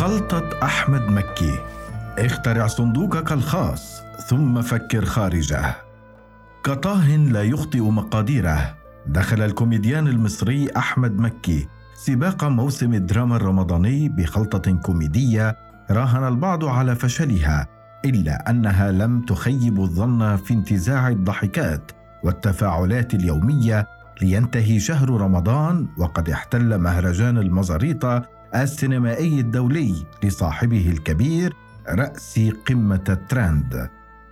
خلطة أحمد مكي. اخترع صندوقك الخاص ثم فكر خارجه. كطاه لا يخطئ مقاديره. دخل الكوميديان المصري أحمد مكي. سباق موسم الدراما الرمضاني بخلطة كوميدية راهن البعض على فشلها. إلا أنها لم تخيب الظن في انتزاع الضحكات والتفاعلات اليومية لينتهي شهر رمضان وقد احتل مهرجان المزاريطة السينمائي الدولي لصاحبه الكبير رأس قمة الترند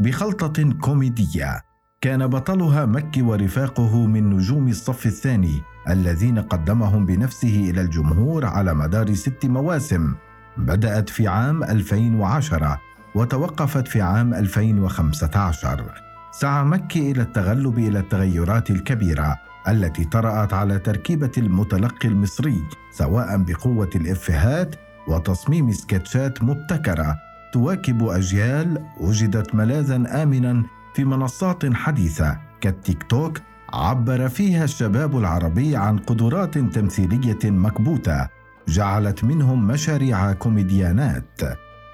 بخلطة كوميدية كان بطلها مكي ورفاقه من نجوم الصف الثاني الذين قدمهم بنفسه إلى الجمهور على مدار ست مواسم. بدأت في عام 2010 وتوقفت في عام 2015 سعى مكي إلى التغلب إلى التغيرات الكبيرة التي طرأت على تركيبة المتلقي المصري سواء بقوة الإفيهات وتصميم سكتشات مبتكرة. تواكب أجيال وجدت ملاذا آمنا في منصات حديثة. كالتيك توك عبر فيها الشباب العربي عن قدرات تمثيلية مكبوتة جعلت منهم مشاريع كوميديانات.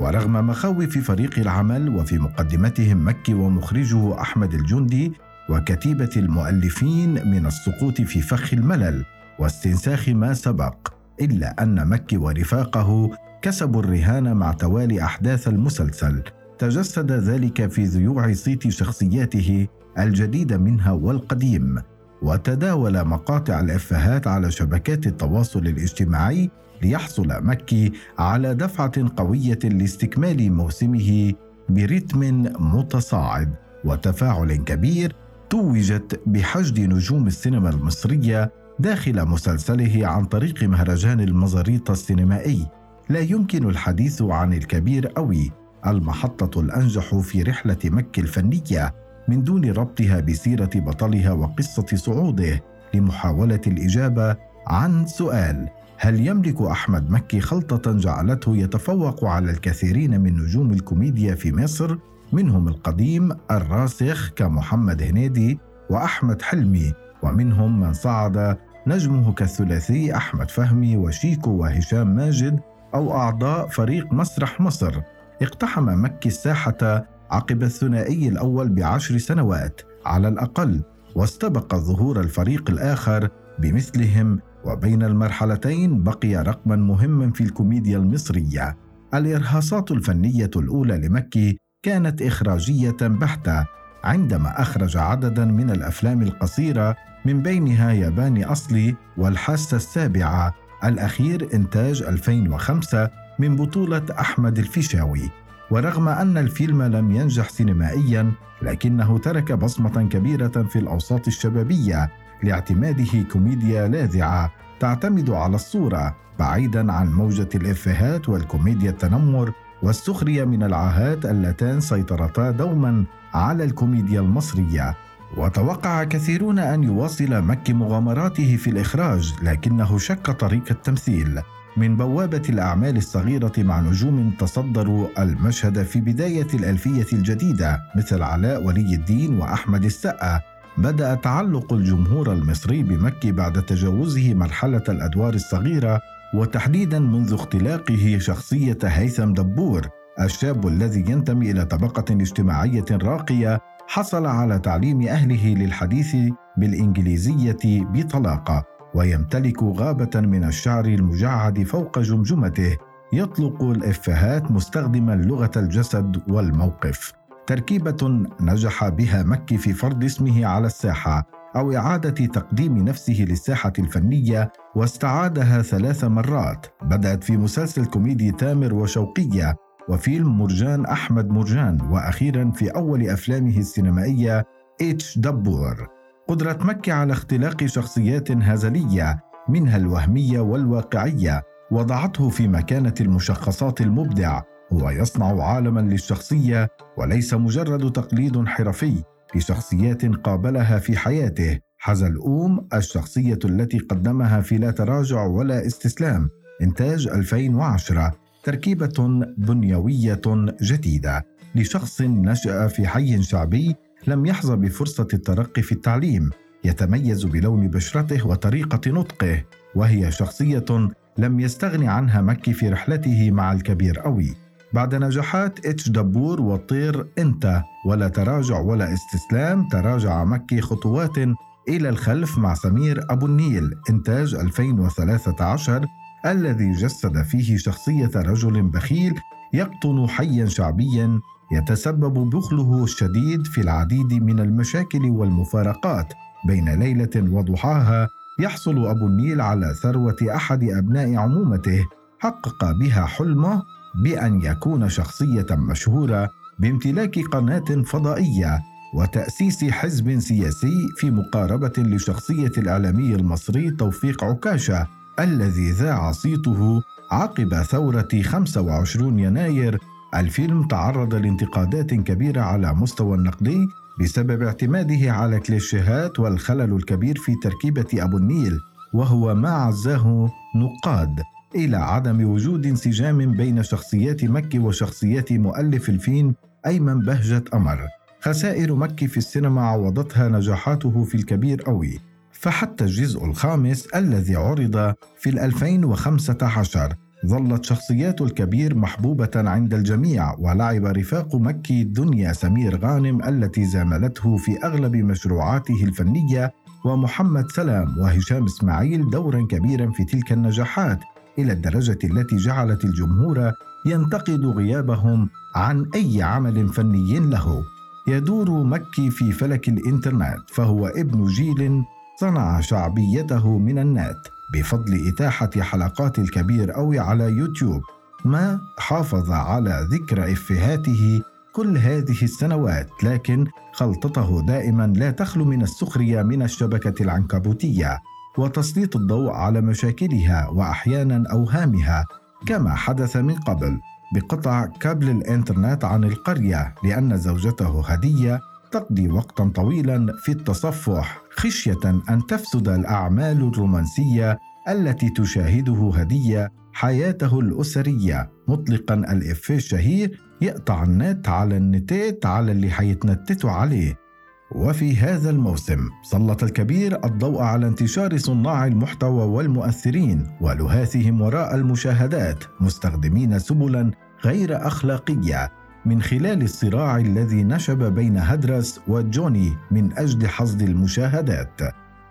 ورغم مخاوف فريق العمل وفي مقدمتهم مكي ومخرجه أحمد الجندي وكتيبة المؤلفين من السقوط في فخ الملل واستنساخ ما سبق إلا أن مكي ورفاقه كسبوا الرهان مع توالي أحداث المسلسل. تجسد ذلك في ذيوع صيت شخصياته الجديد منها والقديم. وتداول مقاطع الإفيهات على شبكات التواصل الاجتماعي ليحصل مكي على دفعة قوية لاستكمال موسمه برتم متصاعد وتفاعل كبير توجت بحشد نجوم السينما المصرية داخل مسلسله عن طريق مهرجان المزاريط السينمائي. لا يمكن الحديث عن الكبير أوي. المحطة الأنجح في رحلة مكي الفنية من دون ربطها بسيرة بطلها وقصة صعوده لمحاولة الإجابة عن سؤال. هل يملك أحمد مكي خلطة جعلته يتفوق على الكثيرين من نجوم الكوميديا في مصر منهم القديم الراسخ كمحمد هنيدي وأحمد حلمي ومنهم من صعد نجمه كالثلاثي أحمد فهمي وشيكو وهشام ماجد أو أعضاء فريق مسرح مصر. اقتحم مكي الساحة عقب الثنائي الأول بعشر سنوات على الأقل واستبق ظهور الفريق الآخر بمثلهم وبين المرحلتين بقي رقما مهما في الكوميديا المصرية. الإرهاصات الفنية الأولى لمكي كانت إخراجية بحتة عندما أخرج عددا من الأفلام القصيرة من بينها ياباني أصلي والحاسة السابعة. الأخير إنتاج 2005 من بطولة أحمد الفيشاوي. ورغم أن الفيلم لم ينجح سينمائيا لكنه ترك بصمة كبيرة في الأوساط الشبابية. لاعتماده كوميديا لاذعة تعتمد على الصورة بعيدا عن موجة الإفيهات والكوميديا التنمر والسخرية من العاهات اللتان سيطرتا دوما على الكوميديا المصرية. وتوقع كثيرون أن يواصل مكي مغامراته في الإخراج لكنه شك طريق التمثيل. من بوابة الأعمال الصغيرة مع نجوم تصدروا المشهد في بداية الألفية الجديدة مثل علاء ولي الدين وأحمد السقا. بدأ تعلق الجمهور المصري بمكي بعد تجاوزه مرحلة الأدوار الصغيرة وتحديدا منذ اختلاقه شخصية هيثم دبور الشاب الذي ينتمي إلى طبقة اجتماعية راقية حصل على تعليم أهله للحديث بالإنجليزية بطلاقة ويمتلك غابة من الشعر المجعد فوق جمجمته يطلق الإفيهات مستخدما لغة الجسد والموقف. تركيبة نجح بها مكي في فرض اسمه على الساحة أو إعادة تقديم نفسه للساحة الفنية واستعادها ثلاث مرات. بدأت في مسلسل كوميدي تامر وشوقية وفيلم مرجان أحمد مرجان وأخيرا في أول أفلامه السينمائية إتش دبور. قدرة مكي على اختلاق شخصيات هزلية منها الوهمية والواقعية وضعته في مكانة المشخصات المبدع هو يصنع عالما للشخصية وليس مجرد تقليد حرفي لشخصيات قابلها في حياته. حزلقوم الشخصية التي قدمها في لا تراجع ولا استسلام. إنتاج 2010 تركيبة بنيوية جديدة. لشخص نشأ في حي شعبي لم يحظى بفرصة الترقي في التعليم. يتميز بلون بشرته وطريقة نطقه. وهي شخصية لم يستغني عنها مكي في رحلته مع الكبير أوي. بعد نجاحات إتش دبور وطير إنت. ولا تراجع ولا استسلام تراجع مكي خطوات إلى الخلف مع سمير أبو النيل. إنتاج 2013 الذي جسد فيه شخصية رجل بخيل يقطن حيا شعبيا يتسبب بخله الشديد في العديد من المشاكل والمفارقات. بين ليلة وضحاها يحصل أبو النيل على ثروة أحد أبناء عمومته. حقق بها حلمه بأن يكون شخصية مشهورة بامتلاك قناة فضائية وتأسيس حزب سياسي في مقاربة لشخصية الإعلامي المصري توفيق عكاشة الذي ذاع صيته عقب ثورة 25 يناير. الفيلم تعرض لانتقادات كبيرة على مستوى النقدي بسبب اعتماده على كليشيهات والخلل الكبير في تركيبة أبو النيل وهو ما عزاه نقاد. إلى عدم وجود انسجام بين شخصيات مكي وشخصيات مؤلف الفيلم أيمن بهجة أمر. خسائر مكي في السينما عوضتها نجاحاته في الكبير أوي فحتى الجزء الخامس الذي عرض في 2015 ظلت شخصيات الكبير محبوبة عند الجميع ولعب رفاق مكي دنيا سمير غانم التي زاملته في أغلب مشروعاته الفنية ومحمد سلام وهشام إسماعيل دورا كبيرا في تلك النجاحات. إلى الدرجة التي جعلت الجمهور ينتقد غيابهم عن أي عمل فني له. يدور مكي في فلك الإنترنت فهو ابن جيل صنع شعبيته من النت. بفضل إتاحة حلقات الكبير أوي على يوتيوب ما حافظ على ذكر إفهاته كل هذه السنوات لكن خلطته دائما لا تخلو من السخرية من الشبكة العنكبوتية. وتسليط الضوء على مشاكلها وأحيانا أوهامها كما حدث من قبل بقطع كابل الإنترنت عن القرية لأن زوجته هدية تقضي وقتا طويلا في التصفح خشية أن تفسد الأعمال الرومانسية التي تشاهده هدية حياته الأسرية. مطلقا الإفيه الشهير يقطع النت على النتات على اللي حيتنتتوا عليه. وفي هذا الموسم سلط الكبير الضوء على انتشار صناع المحتوى والمؤثرين ولهاثهم وراء المشاهدات مستخدمين سبلا غير أخلاقية من خلال الصراع الذي نشب بين هدرس وجوني من أجل حصد المشاهدات.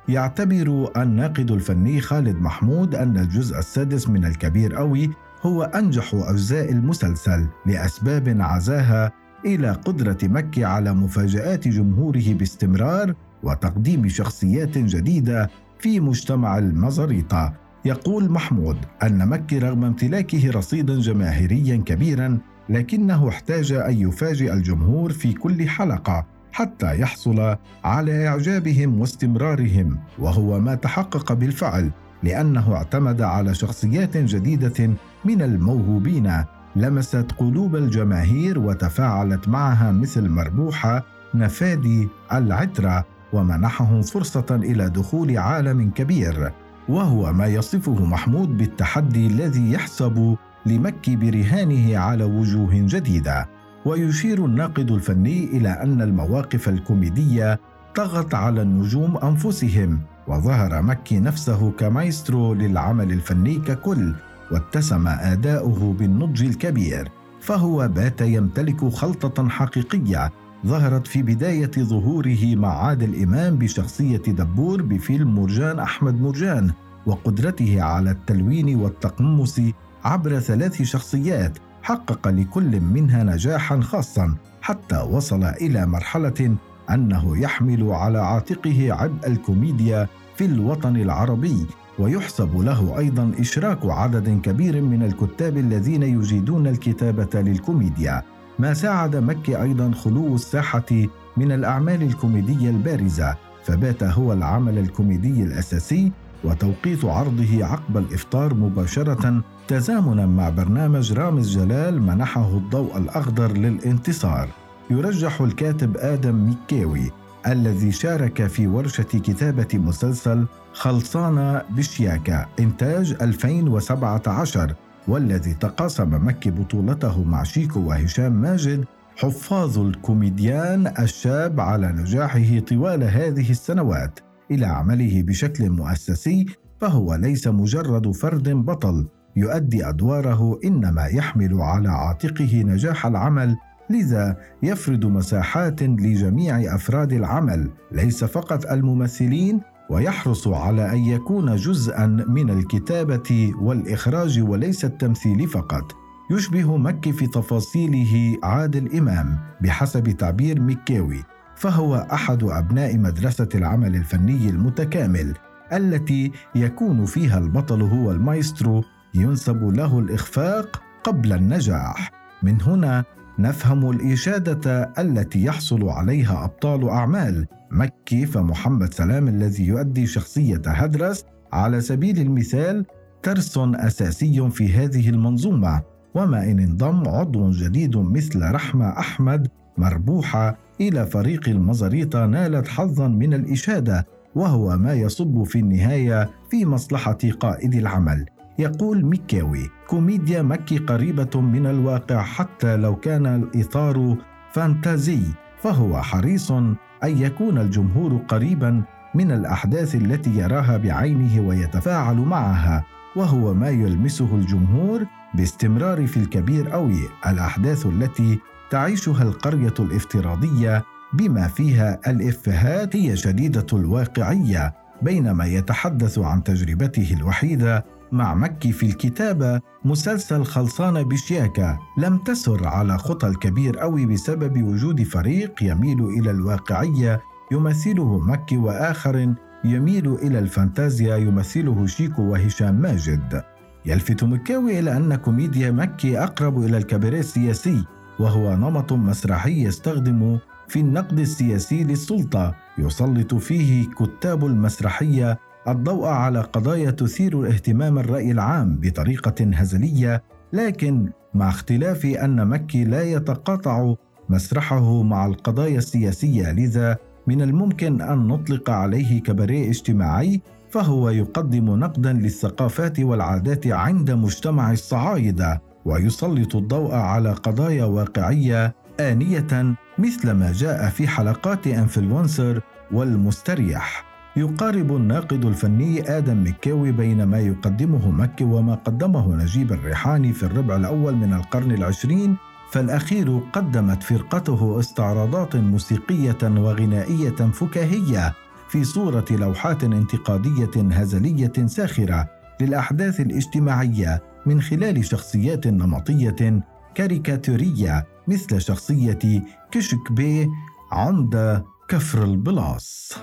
يعتبر الناقد الفني خالد محمود أن الجزء السادس من الكبير أوي هو أنجح أجزاء المسلسل لأسباب عزاها إلى قدرة مكي على مفاجآت جمهوره باستمرار وتقديم شخصيات جديدة في مجتمع المزاريطة. يقول محمود أن مكي رغم امتلاكه رصيدا جماهيريا كبيرا لكنه احتاج أن يفاجئ الجمهور في كل حلقة حتى يحصل على إعجابهم واستمرارهم وهو ما تحقق بالفعل لأنه اعتمد على شخصيات جديدة من الموهوبين. لمست قلوب الجماهير وتفاعلت معها مثل مربوحة نفادي العترة ومنحهم فرصة إلى دخول عالم كبير. وهو ما يصفه محمود بالتحدي الذي يحسب لمكي برهانه على وجوه جديدة. ويشير الناقد الفني إلى أن المواقف الكوميدية طغت على النجوم أنفسهم وظهر مكي نفسه كمايسترو للعمل الفني ككل. واتسم آداؤه بالنضج الكبير فهو بات يمتلك خلطة حقيقية ظهرت في بداية ظهوره مع عادل إمام بشخصية دبور بفيلم مرجان أحمد مرجان وقدرته على التلوين والتقمص عبر ثلاث شخصيات حقق لكل منها نجاحا خاصا حتى وصل إلى مرحلة أنه يحمل على عاتقه عبء الكوميديا في الوطن العربي. ويحسب له أيضا إشراك عدد كبير من الكتاب الذين يجيدون الكتابة للكوميديا ما ساعد مكي أيضا خلو الساحة من الأعمال الكوميدية البارزة فبات هو العمل الكوميدي الأساسي وتوقيت عرضه عقب الإفطار مباشرة تزامنا مع برنامج رامز جلال منحه الضوء الأخضر للانتصار. يرجح الكاتب آدم ميكاوي الذي شارك في ورشة كتابة مسلسل خلصانه بشياكة إنتاج 2017 والذي تقاسم مكي بطولته مع شيكو وهشام ماجد حفاظ الكوميديان الشاب على نجاحه طوال هذه السنوات. إلى عمله بشكل مؤسسي فهو ليس مجرد فرد بطل يؤدي أدواره إنما يحمل على عاتقه نجاح العمل لذا يفرض مساحات لجميع أفراد العمل ليس فقط الممثلين ويحرص على أن يكون جزءا من الكتابة والإخراج وليس التمثيل فقط. يشبه مكي في تفاصيله عادل إمام بحسب تعبير مكاوي فهو أحد أبناء مدرسة العمل الفني المتكامل التي يكون فيها البطل هو المايسترو ينسب له الإخفاق قبل النجاح. من هنا نفهم الإشادة التي يحصل عليها أبطال أعمال مكي فمحمد سلام الذي يؤدي شخصية هدرس على سبيل المثال ترس أساسي في هذه المنظومة وما إن انضم عضو جديد مثل رحمة أحمد مربوحة إلى فريق المزاريطة نالت حظا من الإشادة وهو ما يصب في النهاية في مصلحة قائد العمل. يقول ميكاوي كوميديا مكي قريبة من الواقع حتى لو كان الإطار فانتازي فهو حريص أن يكون الجمهور قريبا من الأحداث التي يراها بعينه ويتفاعل معها وهو ما يلمسه الجمهور باستمرار في الكبير أوي الأحداث التي تعيشها القرية الافتراضية بما فيها الإفهات هي شديدة الواقعية بينما يتحدث عن تجربته الوحيدة مع مكي في الكتابة مسلسل خلصانة بشياكة. لم تسر على خطى الكبير أوي بسبب وجود فريق يميل إلى الواقعية يمثله مكي وآخر يميل إلى الفانتازيا يمثله شيكو وهشام ماجد. يلفت مكاوي إلى أن كوميديا مكي أقرب إلى الكباريه السياسي وهو نمط مسرحي يستخدم في النقد السياسي للسلطة يسلط فيه كتاب المسرحية الضوء على قضايا تثير اهتمام الرأي العام بطريقة هزلية لكن مع اختلاف أن مكي لا يتقاطع مسرحه مع القضايا السياسية لذا من الممكن أن نطلق عليه كباريه اجتماعي فهو يقدم نقدا للثقافات والعادات عند مجتمع الصعايدة ويسلط الضوء على قضايا واقعية آنية مثل ما جاء في حلقات أنفلونسر والمستريح. يقارب الناقد الفني آدم مكاوي بين ما يقدمه مكي وما قدمه نجيب الريحاني في الربع الأول من القرن العشرين فالأخير قدمت فرقته استعراضات موسيقية وغنائية فكاهية في صورة لوحات انتقادية هزلية ساخرة للأحداث الاجتماعية من خلال شخصيات نمطية كاريكاتورية مثل شخصية كشك بي عمدة كفر البلاص.